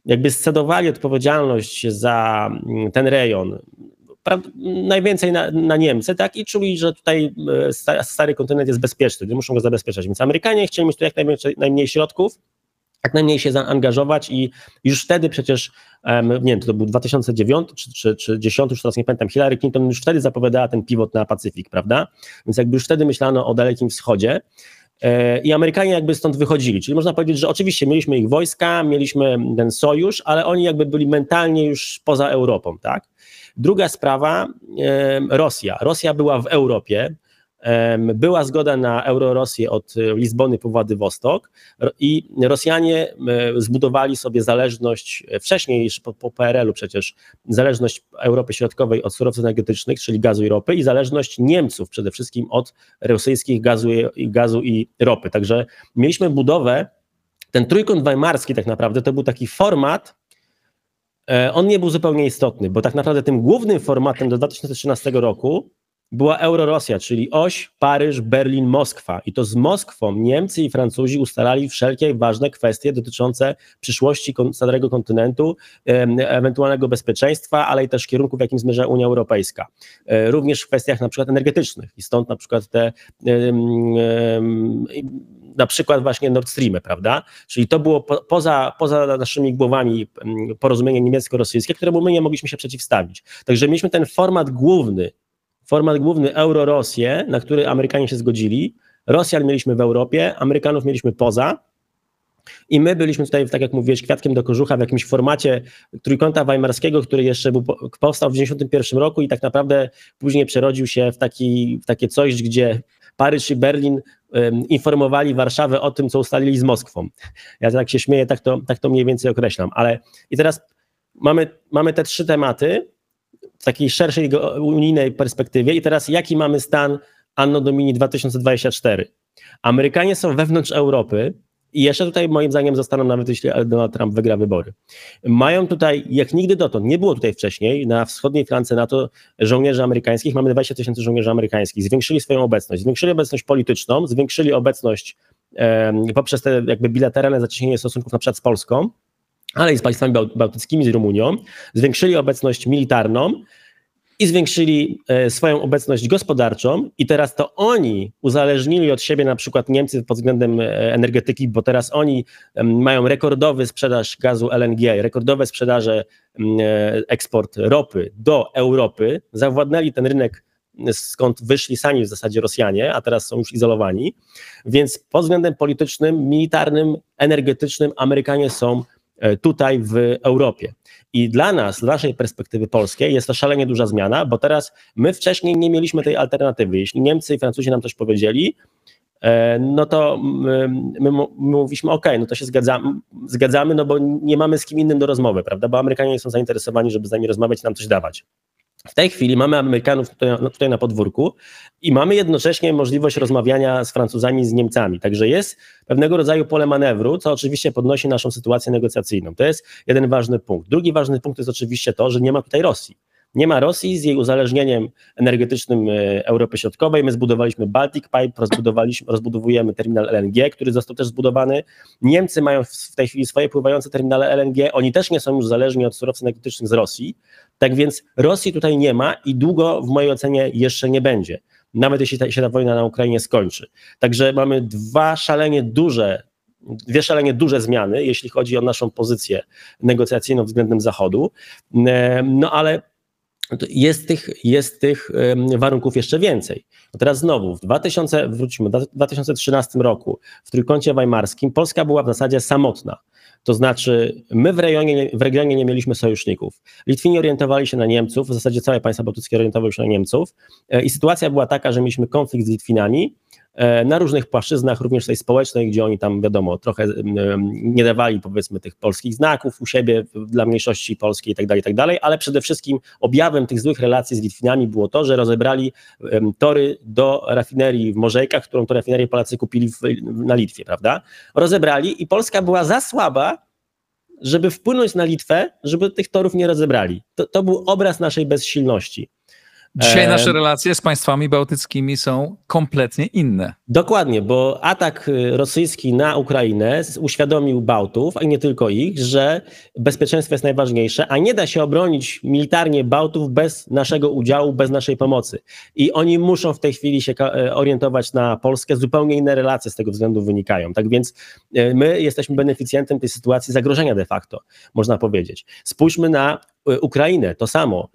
jakby scedowali odpowiedzialność za ten rejon najwięcej na, na, Niemcy, tak, i czuli, że tutaj e, stary kontynent jest bezpieczny, nie muszą go zabezpieczać. Więc Amerykanie chcieli mieć tu jak najmniej, najmniej środków, jak najmniej się zaangażować i już wtedy przecież, nie wiem, to był 2009 czy, czy, czy 10, już teraz nie pamiętam, Hillary Clinton już wtedy zapowiadała ten pivot na Pacyfik, prawda? Więc jakby już wtedy myślano o Dalekim Wschodzie. E, I Amerykanie jakby stąd wychodzili. Czyli można powiedzieć, że oczywiście mieliśmy ich wojska, mieliśmy ten sojusz, ale oni jakby byli mentalnie już poza Europą, tak? Druga sprawa, Rosja. Rosja była w Europie, była zgoda na Eurorosję od Lizbony po Władywostok i Rosjanie zbudowali sobie zależność, wcześniej jeszcze po, po PRL-u przecież, zależność Europy Środkowej od surowców energetycznych, czyli gazu i ropy i zależność Niemców przede wszystkim od rosyjskich gazu i, gazu i ropy. Także mieliśmy budowę, ten trójkąt weimarski tak naprawdę to był taki format, E, on nie był zupełnie istotny, bo tak naprawdę tym głównym formatem do 2013 roku była Eurorosja, czyli oś Paryż, Berlin, Moskwa. I to z Moskwą Niemcy i Francuzi ustalali wszelkie ważne kwestie dotyczące przyszłości starego kontynentu, ewentualnego bezpieczeństwa, ale i też kierunku, w jakim zmierza Unia Europejska. E, również w kwestiach na przykład energetycznych. I stąd na przykład te na przykład właśnie Nord Streamy, prawda? Czyli to było po, poza, poza naszymi głowami porozumienie niemiecko-rosyjskie, któremu my nie mogliśmy się przeciwstawić. Także mieliśmy ten format główny, format główny Euro-Rosję, na który Amerykanie się zgodzili. Rosjan mieliśmy w Europie, Amerykanów mieliśmy poza. I my byliśmy tutaj, tak jak mówiłeś, kwiatkiem do kożucha w jakimś formacie trójkąta weimarskiego, który jeszcze był, powstał w 1991 roku i tak naprawdę później przerodził się w, taki, w takie coś, gdzie Paryż i Berlin informowali Warszawę o tym, co ustalili z Moskwą. Ja tak się śmieję, tak to, tak to mniej więcej określam. Ale i teraz mamy, mamy te trzy tematy takiej szerszej unijnej perspektywie. I teraz jaki mamy stan Anno Domini 2024? Amerykanie są wewnątrz Europy, i jeszcze tutaj moim zdaniem zostaną nawet jeśli Donald Trump wygra wybory. Mają tutaj, jak nigdy dotąd, nie było tutaj wcześniej, na wschodniej flance NATO żołnierzy amerykańskich, mamy 20 tysięcy żołnierzy amerykańskich, zwiększyli swoją obecność, zwiększyli obecność polityczną, zwiększyli obecność poprzez te jakby bilateralne zacieśnienie stosunków na przykład z Polską, ale i z państwami bałtyckimi, z Rumunią, zwiększyli obecność militarną, i zwiększyli e, swoją obecność gospodarczą i teraz to oni uzależnili od siebie na przykład Niemcy pod względem e, energetyki, bo teraz oni mają rekordowy sprzedaż gazu LNG, rekordowe sprzedaże, e, eksport ropy do Europy, zawładnęli ten rynek skąd wyszli sami w zasadzie Rosjanie, a teraz są już izolowani. Więc pod względem politycznym, militarnym, energetycznym Amerykanie są tutaj w Europie. I dla nas, z naszej perspektywy polskiej, jest to szalenie duża zmiana, bo teraz my wcześniej nie mieliśmy tej alternatywy. Jeśli Niemcy i Francuzi nam coś powiedzieli, e, no to my, my, mówiliśmy, OK, no to się zgadzamy, zgadzamy, no bo nie mamy z kim innym do rozmowy, prawda? Bo Amerykanie nie są zainteresowani, żeby z nami rozmawiać i nam coś dawać. W tej chwili mamy Amerykanów tutaj, no, tutaj, na podwórku i mamy jednocześnie możliwość rozmawiania z Francuzami, z Niemcami. Także jest pewnego rodzaju pole manewru, co oczywiście podnosi naszą sytuację negocjacyjną. To jest jeden ważny punkt. Drugi ważny punkt jest oczywiście to, że nie ma tutaj Rosji. Nie ma Rosji z jej uzależnieniem energetycznym e, Europy Środkowej. My zbudowaliśmy Baltic Pipe, rozbudowaliśmy, rozbudowujemy terminal LNG, który został też zbudowany. Niemcy mają w tej chwili swoje pływające terminale LNG. Oni też nie są już zależni od surowców energetycznych z Rosji. Tak więc Rosji tutaj nie ma i długo w mojej ocenie jeszcze nie będzie. Nawet jeśli ta, się ta wojna na Ukrainie skończy. Także mamy dwa szalenie duże dwie szalenie duże zmiany, jeśli chodzi o naszą pozycję negocjacyjną względem Zachodu. No ale jest tych, jest tych warunków jeszcze więcej. Teraz znowu, w 2000, wrócimy, w 2013 roku w Trójkącie Weimarskim Polska była w zasadzie samotna. To znaczy, my w, rejonie, w regionie nie mieliśmy sojuszników. Litwini orientowali się na Niemców, w zasadzie całe państwa bałtyckie orientowały się na Niemców e, i sytuacja była taka, że mieliśmy konflikt z Litwinami, na różnych płaszczyznach, również tej społecznej, gdzie oni tam, wiadomo, trochę nie dawali powiedzmy tych polskich znaków u siebie dla mniejszości polskiej i tak dalej, i tak ale przede wszystkim objawem tych złych relacji z Litwinami było to, że rozebrali tory do rafinerii w Morzejkach, którą to rafinerię Polacy kupili w, na Litwie, prawda? Rozebrali i Polska była za słaba, żeby wpłynąć na Litwę, żeby tych torów nie rozebrali. To, to był obraz naszej bezsilności. Dzisiaj nasze relacje z państwami bałtyckimi są kompletnie inne. Dokładnie, bo atak y, rosyjski na Ukrainę uświadomił Bałtów, a nie tylko ich, że bezpieczeństwo jest najważniejsze, a nie da się obronić militarnie Bałtów bez naszego udziału, bez naszej pomocy. I oni muszą w tej chwili się e, orientować na Polskę. Zupełnie inne relacje z tego względu wynikają. Tak więc e, my jesteśmy beneficjentem tej sytuacji zagrożenia de facto, można powiedzieć. Spójrzmy na e, Ukrainę, to samo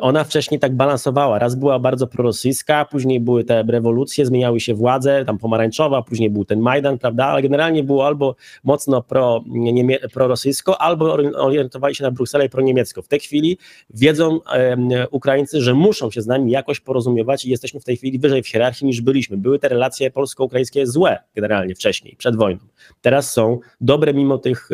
ona wcześniej tak balansowała. Raz była bardzo prorosyjska, później były te rewolucje, zmieniały się władze, tam pomarańczowa, później był ten Majdan, prawda? Ale generalnie było albo mocno pro, niemie, prorosyjsko, albo orientowali się na Brukselę i proniemiecko. W tej chwili wiedzą um, Ukraińcy, że muszą się z nami jakoś porozumiewać i jesteśmy w tej chwili wyżej w hierarchii niż byliśmy. Były te relacje polsko-ukraińskie złe generalnie wcześniej, przed wojną. Teraz są dobre mimo tych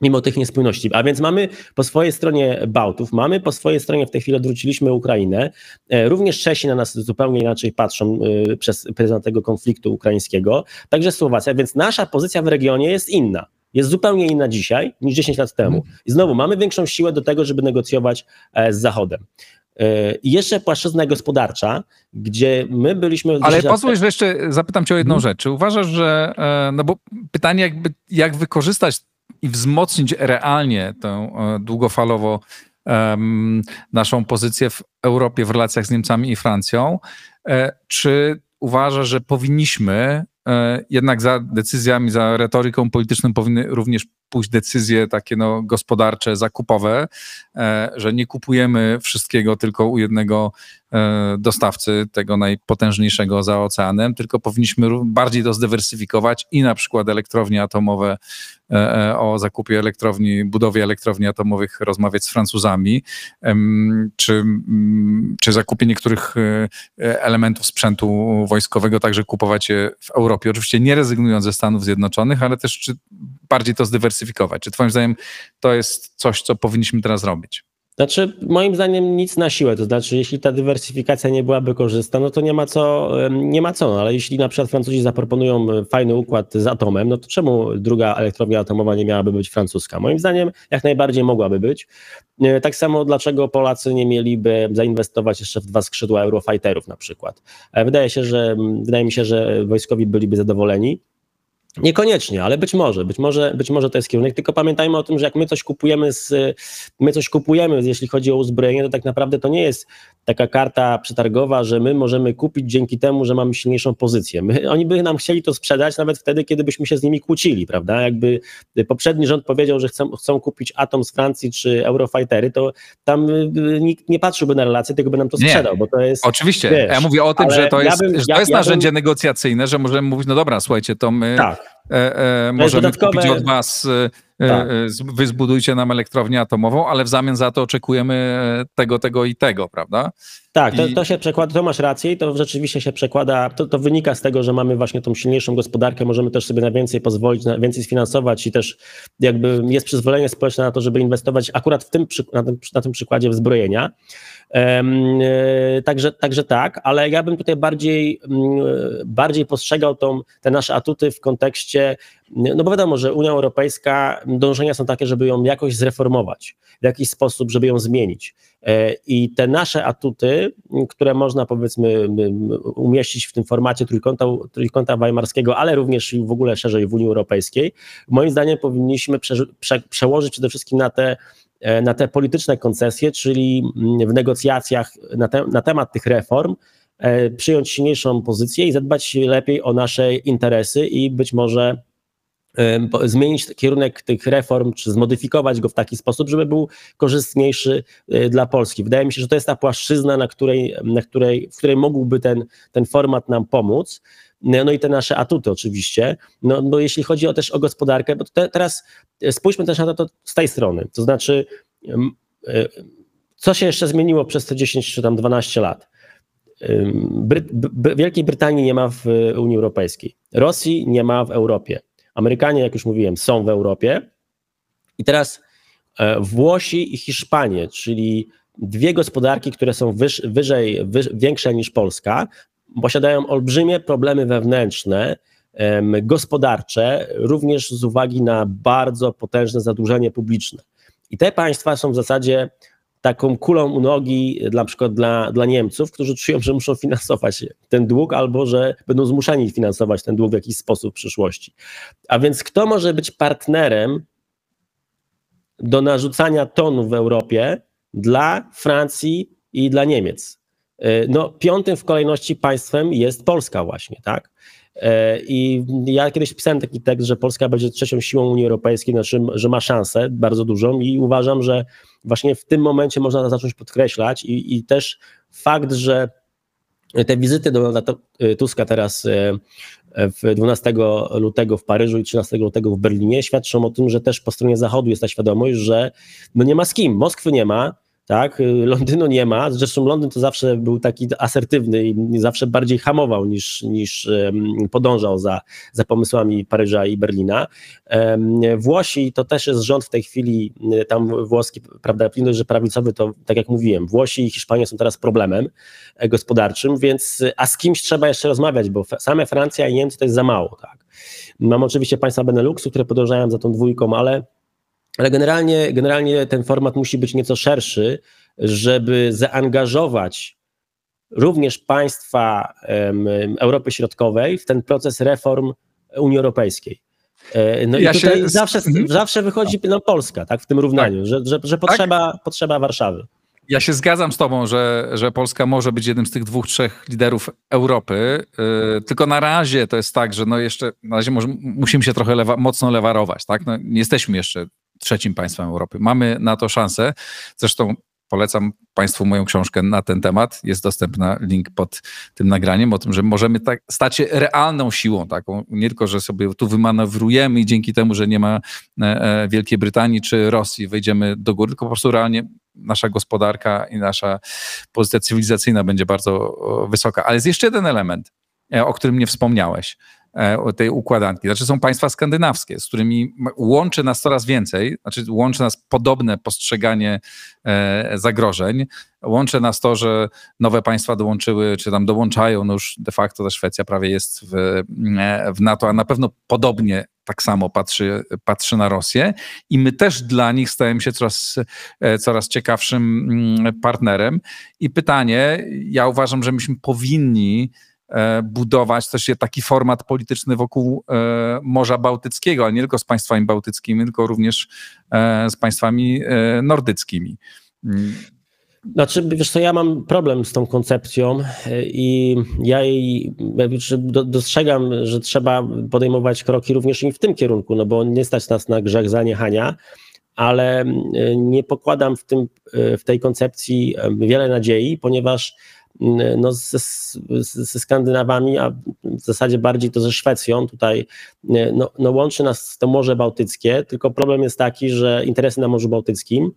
mimo tych niespójności. A więc mamy po swojej stronie Bałtów, mamy po swojej stronie w tej chwili odwróciliśmy Ukrainę. E, również Czesi na nas zupełnie inaczej patrzą e, przez pryzmat tego konfliktu ukraińskiego, także Słowacja, więc nasza pozycja w regionie jest inna. Jest zupełnie inna dzisiaj niż 10 lat temu. Mhm. I znowu mamy większą siłę do tego, żeby negocjować e, z Zachodem. I jeszcze płaszczyzna gospodarcza, gdzie my byliśmy. Ale pozwól, że jeszcze zapytam Cię o jedną hmm. rzecz. Czy uważasz, że. No bo pytanie, jakby, jak wykorzystać i wzmocnić realnie tę e, długofalowo naszą pozycję w Europie w relacjach z Niemcami i Francją. E, czy uważa, że powinniśmy e, jednak za decyzjami, za retoryką polityczną powinny również pójść decyzje takie no, gospodarcze, zakupowe, że nie kupujemy wszystkiego tylko u jednego dostawcy tego najpotężniejszego za oceanem, tylko powinniśmy bardziej to zdywersyfikować i na przykład elektrownie atomowe, e, e, o zakupie elektrowni, budowie elektrowni atomowych rozmawiać z Francuzami, czy, czy zakupie niektórych elementów sprzętu wojskowego także kupować je w Europie. Oczywiście nie rezygnując ze Stanów Zjednoczonych, ale też czy bardziej to zdywersyfikować. Czy twoim zdaniem to jest coś, co powinniśmy teraz robić? Znaczy, moim zdaniem nic na siłę, to znaczy, jeśli ta dywersyfikacja nie byłaby korzystna, no to nie ma co, nie ma co, no, ale jeśli na przykład Francuzi zaproponują fajny układ z atomem, no to czemu druga elektrownia atomowa nie miałaby być francuska? Moim zdaniem jak najbardziej mogłaby być. E, tak samo dlaczego Polacy nie mieliby zainwestować jeszcze w dwa skrzydła Eurofighterów na przykład. E, wydaje się, że, wydaje mi się, że wojskowi byliby zadowoleni. Niekoniecznie, ale być może, być może, być może to jest kierunek. Tylko pamiętajmy o tym, że jak my coś kupujemy, z, my coś kupujemy, jeśli chodzi o uzbrojenie, to tak naprawdę to nie jest taka karta przetargowa, że my możemy kupić dzięki temu, że mamy silniejszą pozycję. My, oni by nam chcieli to sprzedać nawet wtedy, kiedy byśmy się z nimi kłócili, prawda? Jakby poprzedni rząd powiedział, że chcą, chcą kupić Atom z Francji czy Eurofightery, to tam y, nikt nie patrzyłby na relacje, tylko by nam to sprzedał, nie, bo to jest... Oczywiście, wiesz, ja mówię o tym, że to jest, ja bym, że to jest ja, narzędzie bym... negocjacyjne, że możemy mówić, no dobra, słuchajcie, to my... Tak E, e, możemy dodatkowe... kupić od was, e, tak. wy zbudujcie nam elektrownię atomową, ale w zamian za to oczekujemy tego, tego i tego, prawda? Tak, to, to się przekłada, to masz rację i to rzeczywiście się przekłada, to, to wynika z tego, że mamy właśnie tą silniejszą gospodarkę, możemy też sobie na więcej pozwolić, na więcej sfinansować i też jakby jest przyzwolenie społeczne na to, żeby inwestować akurat w tym, na tym, na tym przykładzie wzbrojenia. E, także, także tak, ale ja bym tutaj bardziej, mm, bardziej postrzegał tą, te nasze atuty w kontekście, no bo wiadomo, że Unia Europejska, dążenia są takie, żeby ją jakoś zreformować, w jakiś sposób, żeby ją zmienić. E, I te nasze atuty, które można powiedzmy umieścić w tym formacie trójkąta, trójkąta weimarskiego, ale również w ogóle szerzej w Unii Europejskiej, moim zdaniem powinniśmy prze, prze, przełożyć przede wszystkim na te E, na te polityczne koncesje, czyli mm, w negocjacjach na, te, na temat tych reform e, przyjąć silniejszą pozycję i zadbać lepiej o nasze interesy i być może zmienić kierunek tych reform, czy zmodyfikować go w taki sposób, żeby był korzystniejszy dla Polski. Wydaje mi się, że to jest ta płaszczyzna, na której, na której, w której mógłby ten, ten format nam pomóc. No i te nasze atuty oczywiście. No bo jeśli chodzi o też o gospodarkę, bo te, teraz spójrzmy też na to z tej strony. To znaczy, e, co się jeszcze zmieniło przez te 10 czy tam 12 lat? Wielkiej Brytanii nie ma w Unii Europejskiej, Rosji nie ma w Europie. Amerykanie, jak już mówiłem, są w Europie. I teraz e, Włosi i Hiszpanie, czyli dwie gospodarki, które są wyż, wyżej, wyż, większe niż Polska, posiadają olbrzymie problemy wewnętrzne, gospodarcze, również z uwagi na bardzo potężne zadłużenie publiczne. I te państwa są w zasadzie taką kulą u nogi dla przykład dla, dla Niemców, którzy czują, że muszą finansować ten dług albo że będą zmuszeni finansować ten dług w jakiś sposób w przyszłości. A więc kto może być partnerem do narzucania tonu w Europie dla Francji i dla Niemiec? E, no, piątym w kolejności państwem jest Polska właśnie, tak? E, I ja kiedyś pisałem taki tekst, że Polska będzie trzecią siłą Unii Europejskiej, znaczy, że ma szansę bardzo dużą i uważam, że właśnie w tym momencie można to zacząć podkreślać i, i też fakt, że te wizyty Donalda Tuska teraz e, w 12 lutego w Paryżu i 13 lutego w Berlinie świadczą o tym, że też po stronie Zachodu jest ta świadomość, że no nie ma z kim, Moskwy nie ma, tak? Londynu nie ma, zresztą Londyn to zawsze był taki asertywny i zawsze bardziej hamował niż, niż podążał za, za pomysłami Paryża i Berlina. Włosi to też jest rząd w tej chwili, tam włoski, prawda, że prawicowy to, tak jak mówiłem, Włosi i Hiszpania są teraz problemem e, gospodarczym, więc, a z kimś trzeba jeszcze rozmawiać, bo same Francja i Niemcy to jest za mało, tak? Mam oczywiście państwa Beneluxu, które podążają za tą dwójką, ale ale generalnie, generalnie ten format musi być nieco szerszy, żeby zaangażować również państwa um, Europy Środkowej w ten proces reform Unii Europejskiej. E, no ja i tutaj się... zawsze, mhm. zawsze wychodzi no, Polska tak, w tym równaniu, tak. że, że, że potrzeba, tak? potrzeba Warszawy. Ja się zgadzam z Tobą, że, że Polska może być jednym z tych dwóch, trzech liderów Europy. Yy, tylko na razie to jest tak, że no jeszcze na razie może, musimy się trochę lewa, mocno lewarować. Tak? No, nie jesteśmy jeszcze trzecim państwem Europy. Mamy na to szansę. Zresztą polecam Państwu moją książkę na ten temat. Jest dostępna link pod tym nagraniem o tym, że możemy tak stać się realną siłą taką. Nie tylko, że sobie tu wymanewrujemy i dzięki temu, że nie ma e, e, Wielkiej Brytanii czy Rosji, wejdziemy do góry, tylko po prostu realnie nasza gospodarka i nasza pozycja cywilizacyjna będzie bardzo wysoka. Ale jest jeszcze jeden element, e, o którym nie wspomniałeś. E, tej układanki. Znaczy są państwa skandynawskie, z którymi łączy nas coraz więcej, znaczy łączy nas podobne postrzeganie e, zagrożeń, łączy nas to, że nowe państwa dołączyły, czy tam dołączają, no już de facto ta Szwecja prawie jest w, e, w NATO, a na pewno podobnie tak samo patrzy, patrzy na Rosję i my też dla nich stajemy się coraz, coraz ciekawszym mm, partnerem. I pytanie, ja uważam, że myśmy powinni budować też taki format polityczny wokół Morza Bałtyckiego, ale nie tylko z państwami bałtyckimi, tylko również z państwami nordyckimi. Mm. Znaczy, wiesz co, ja mam problem z tą koncepcją i ja jej dostrzegam, że trzeba podejmować kroki również i w tym kierunku, no bo nie stać nas na grzech zaniechania, ale nie pokładam w, tym, w tej koncepcji wiele nadziei, ponieważ no, ze, ze Skandynawami, a w zasadzie bardziej to ze Szwecją, tutaj no, no łączy nas to Morze Bałtyckie, tylko problem jest taki, że interesy na Morzu Bałtyckim,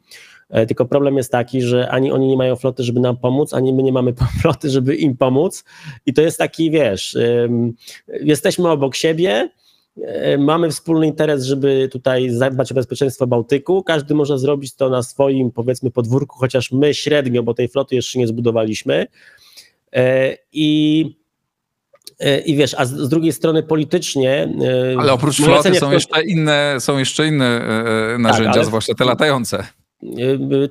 e, tylko problem jest taki, że ani oni nie mają floty, żeby nam pomóc, ani my nie mamy [laughs] floty, żeby im pomóc. I to jest taki, wiesz, jesteśmy obok siebie, E, mamy wspólny interes, żeby tutaj zadbać o bezpieczeństwo Bałtyku. Każdy może zrobić to na swoim, powiedzmy, podwórku, chociaż my średnio, bo tej floty jeszcze nie zbudowaliśmy. E, I e, i wiesz, a z, drugiej strony politycznie. Ale oprócz floty są, jeszcze inne, są jeszcze inne narzędzia, tak, ale... zwłaszcza te latające.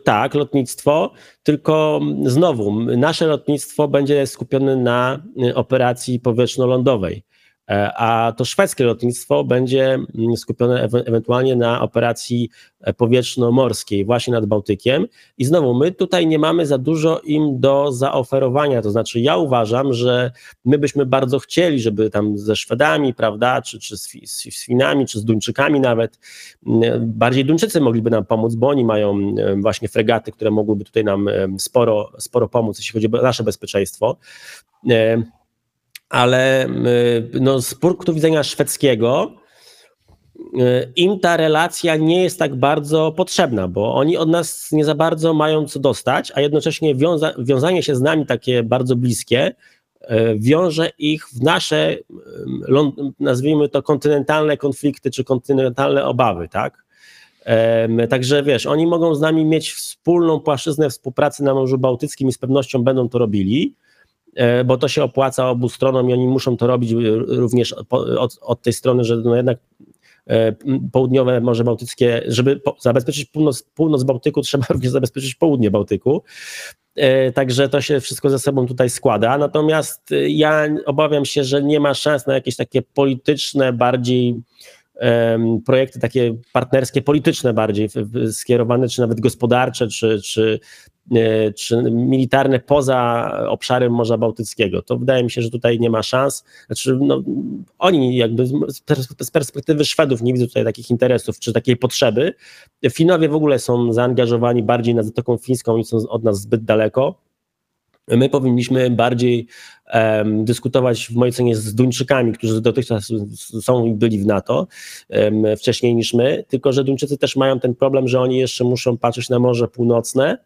Tak, lotnictwo, tylko znowu nasze lotnictwo będzie skupione na operacji powietrzno-lądowej. E, a to szwedzkie lotnictwo będzie mm, skupione ewentualnie na operacji e, powietrzno-morskiej właśnie nad Bałtykiem. I znowu, my tutaj nie mamy za dużo im do zaoferowania, to znaczy ja uważam, że my byśmy bardzo chcieli, żeby tam ze Szwedami, prawda, czy, czy z, z Finami, czy z Duńczykami nawet, mm, bardziej Duńczycy mogliby nam pomóc, bo oni mają właśnie fregaty, które mogłyby tutaj nam sporo, sporo pomóc, jeśli chodzi o nasze bezpieczeństwo e, ale y, no, z punktu widzenia szwedzkiego y, im ta relacja nie jest tak bardzo potrzebna, bo oni od nas nie za bardzo mają co dostać, a jednocześnie wiąza wiązanie się z nami takie bardzo bliskie y, wiąże ich w nasze, nazwijmy to, kontynentalne konflikty czy kontynentalne obawy, tak? Także wiesz, oni mogą z nami mieć wspólną płaszczyznę współpracy na Morzu Bałtyckim i z pewnością będą to robili, bo to się opłaca obu stronom i oni muszą to robić również od, od tej strony, że no jednak e, południowe Morze Bałtyckie, żeby zabezpieczyć północ, północ Bałtyku, [laughs] trzeba również zabezpieczyć południe Bałtyku. E, także to się wszystko ze sobą tutaj składa. Natomiast ja obawiam się, że nie ma szans na jakieś takie polityczne, bardziej projekty takie partnerskie, polityczne bardziej skierowane, czy nawet gospodarcze, czy, czy, e, czy militarne poza obszarem Morza Bałtyckiego. To wydaje mi się, że tutaj nie ma szans. Znaczy, no, oni jakby z perspektywy Szwedów nie widzą tutaj takich interesów, czy takiej potrzeby. Finowie w ogóle są zaangażowani bardziej na Zatoką Fińską i są od nas zbyt daleko. My powinniśmy bardziej um, dyskutować w mojej ocenie z Duńczykami, którzy dotychczas są i byli w NATO um, wcześniej niż my, tylko że Duńczycy też mają ten problem, że oni jeszcze muszą patrzeć na Morze Północne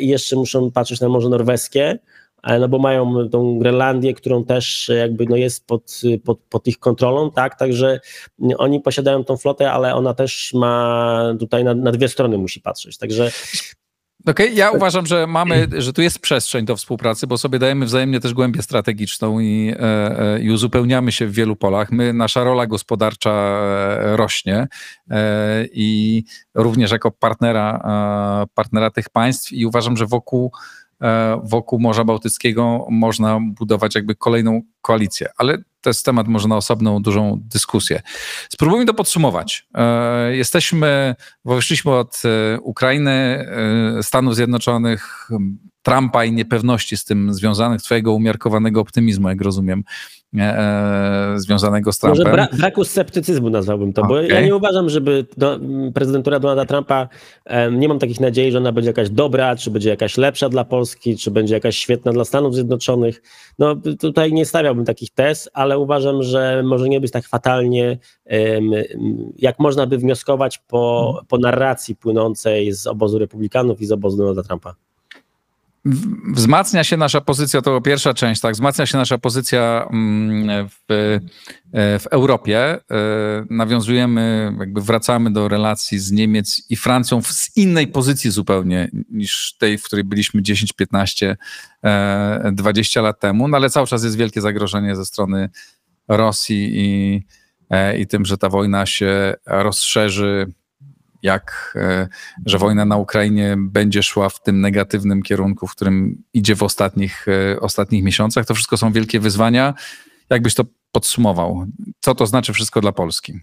i jeszcze muszą patrzeć na Morze Norweskie, no bo mają tą Grenlandię, którą też jakby no jest pod, pod, pod ich kontrolą, tak, także oni posiadają tą flotę, ale ona też ma tutaj na, na dwie strony musi patrzeć, także Okej, okay, ja uważam, że mamy, [clears throat] że tu jest przestrzeń do współpracy, bo sobie dajemy wzajemnie też głębię strategiczną i, e, e, i uzupełniamy się w wielu polach. My, nasza rola gospodarcza e, rośnie i również jako partnera, partnera tych państw i uważam, że wokół wokół Morza Bałtyckiego można budować jakby kolejną koalicję, ale to jest temat może na osobną, dużą dyskusję. Spróbujmy to podsumować. E, jesteśmy, wyszliśmy od e, Ukrainy, e, Stanów Zjednoczonych, Trumpa i niepewności z tym związanych, twojego umiarkowanego optymizmu, jak rozumiem, e, związanego z Trumpem. Może bra braku sceptycyzmu nazwałbym to, okay. bo ja nie uważam, żeby do, prezydentura Donalda Trumpa, e, nie mam takich nadziei, że ona będzie jakaś dobra, czy będzie jakaś lepsza dla Polski, czy będzie jakaś świetna dla Stanów Zjednoczonych. No tutaj nie stawiałbym takich tez, ale uważam, że może nie być tak fatalnie, jak można by wnioskować po, po narracji płynącej z obozu republikanów i z obozu Donalda Trumpa. Wzmacnia się nasza pozycja, to pierwsza część, tak, wzmacnia się nasza pozycja mm, w, e, w Europie. E, nawiązujemy, jakby wracamy do relacji z Niemiec i Francją z innej pozycji zupełnie niż tej, w której byliśmy 10, 15, 20 lat temu, no ale cały czas jest wielkie zagrożenie ze strony Rosji i, e, i tym, że ta wojna się rozszerzy jak, że wojna na Ukrainie będzie szła w tym negatywnym kierunku, w którym idzie w ostatnich, ostatnich miesiącach. To wszystko są wielkie wyzwania. Jakbyś to podsumował? Co to znaczy wszystko dla Polski?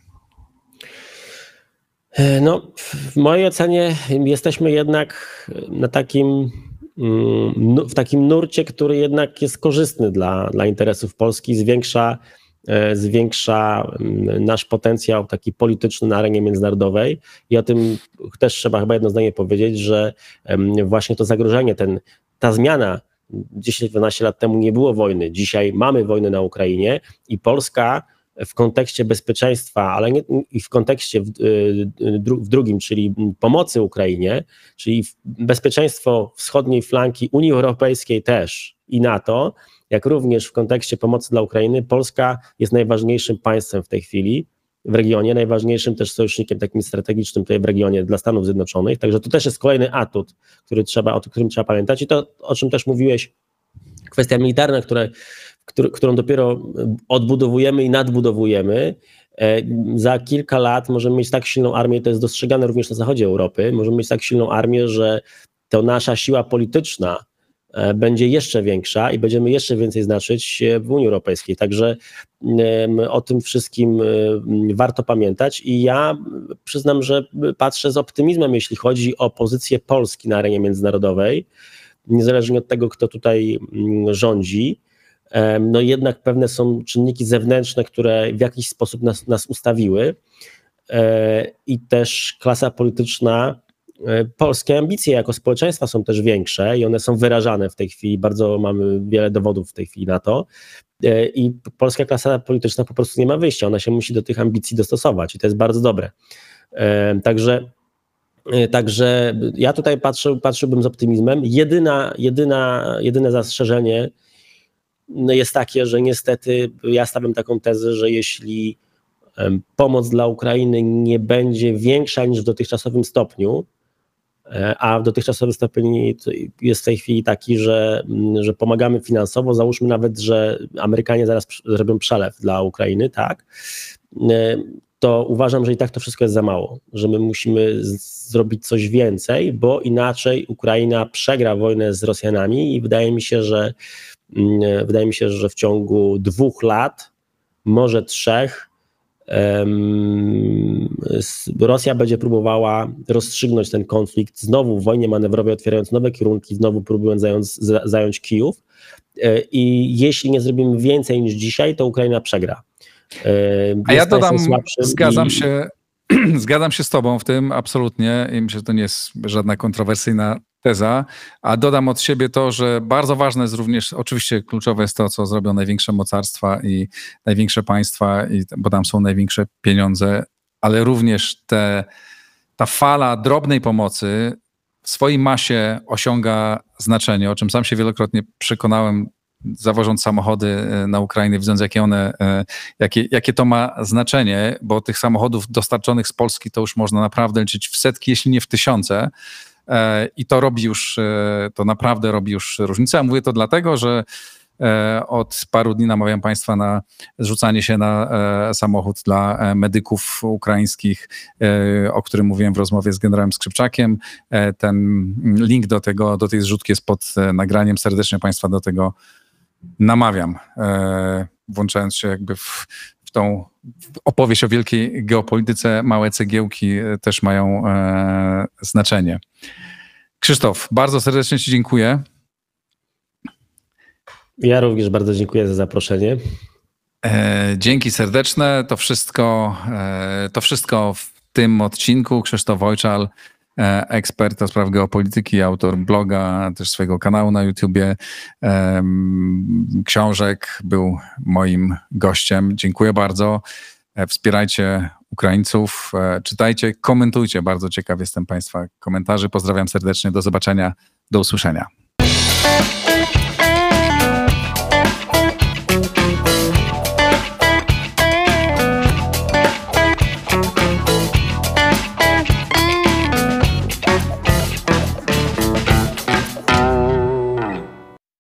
No, w mojej ocenie jesteśmy jednak na takim, mm, w takim nurcie, który jednak jest korzystny dla, dla interesów Polski, zwiększa, e, zwiększa mm, nasz potencjał taki polityczny na arenie międzynarodowej. I o tym też trzeba chyba jedno zdanie powiedzieć, że właśnie to zagrożenie, ten, ta zmiana 10-12 lat temu nie było wojny, dzisiaj mamy wojnę na Ukrainie i Polska w kontekście bezpieczeństwa, ale nie, i w kontekście w, y, w, drugim, czyli pomocy Ukrainie, czyli bezpieczeństwo wschodniej flanki Unii Europejskiej też i NATO, jak również w kontekście pomocy dla Ukrainy, Polska jest najważniejszym państwem w tej chwili w regionie, najważniejszym też sojusznikiem takim strategicznym tutaj w regionie dla Stanów Zjednoczonych. Także to też jest kolejny atut, który trzeba, o którym trzeba pamiętać. I to, o czym też mówiłeś, kwestia militarna, które, którą dopiero odbudowujemy i nadbudowujemy. E, za kilka lat możemy mieć tak silną armię, to jest dostrzegane również na zachodzie Europy, możemy mieć tak silną armię, że to nasza siła polityczna będzie jeszcze większa i będziemy jeszcze więcej znaczyć w Unii Europejskiej. Także o tym wszystkim warto pamiętać i ja przyznam, że patrzę z optymizmem, jeśli chodzi o pozycję Polski na arenie międzynarodowej, niezależnie od tego, kto tutaj rządzi. No jednak pewne są czynniki zewnętrzne, które w jakiś sposób nas, nas ustawiły e, i też klasa polityczna E, polskie ambicje jako społeczeństwa są też większe i one są wyrażane w tej chwili. Bardzo mamy wiele dowodów w tej chwili na to. E, I polska klasa polityczna po prostu nie ma wyjścia. Ona się musi do tych ambicji dostosować i to jest bardzo dobre. E, także. Także ja tutaj patrzyłbym z optymizmem. Jedyna, jedyna, jedyne zastrzeżenie jest takie, że niestety ja stawiam taką tezę, że jeśli pomoc dla Ukrainy nie będzie większa niż w dotychczasowym stopniu, E, a dotychczasowy stopień jest w tej chwili taki, że, mm, że pomagamy finansowo. Załóżmy nawet, że Amerykanie zaraz zrobią przelew dla Ukrainy, tak? E, to uważam, że i tak to wszystko jest za mało, że my musimy zrobić coś więcej, bo inaczej Ukraina przegra wojnę z Rosjanami i wydaje mi się, że mm, wydaje mi się, że w ciągu dwóch lat, może trzech, Rosja będzie próbowała rozstrzygnąć ten konflikt znowu w wojnie manewrowej, otwierając nowe kierunki, znowu próbując zająć, zająć Kijów. E, I jeśli nie zrobimy więcej niż dzisiaj, to Ukraina przegra. E, A ja dodam, zgadzam i... się, [clears throat] zgadzam się z Tobą w tym absolutnie i myślę, że to nie jest żadna kontrowersyjna teza, a dodam od siebie to, że bardzo ważne jest również, oczywiście kluczowe jest to, co zrobią największe mocarstwa i największe państwa, i, bo tam są największe pieniądze, ale również te, ta fala drobnej pomocy w swojej masie osiąga znaczenie, o czym sam się wielokrotnie przekonałem, zawożąc samochody e, na Ukrainę, widząc jakie one, e, jakie, jakie to ma znaczenie, bo tych samochodów dostarczonych z Polski to już można naprawdę liczyć w setki, jeśli nie w tysiące. E, I to robi już, e, to naprawdę robi już różnicę. Mówię to dlatego, że e, od paru dni namawiam Państwa na zrzucanie się na samochód dla medyków ukraińskich, o którym mówiłem w rozmowie z generałem Skrzypczakiem. Ten link do, tego, do tej zrzutki jest pod nagraniem. Serdecznie Państwa do tego namawiam, włączając się jakby w tą opowieść o wielkiej geopolityce. Małe cegiełki też mają znaczenie. Krzysztof, bardzo serdecznie Ci dziękuję. Ja również bardzo dziękuję za zaproszenie. E, dzięki serdeczne. To wszystko, e, to wszystko w tym odcinku. Krzysztof Wojczal, e, ekspert do spraw geopolityki, autor bloga, też swojego kanału na YouTubie, książek, był moim gościem. Dziękuję bardzo. E, wspierajcie Ukraińców. E, czytajcie, komentujcie. Bardzo ciekaw jestem Państwa komentarzy. Pozdrawiam serdecznie. Do zobaczenia. Do usłyszenia.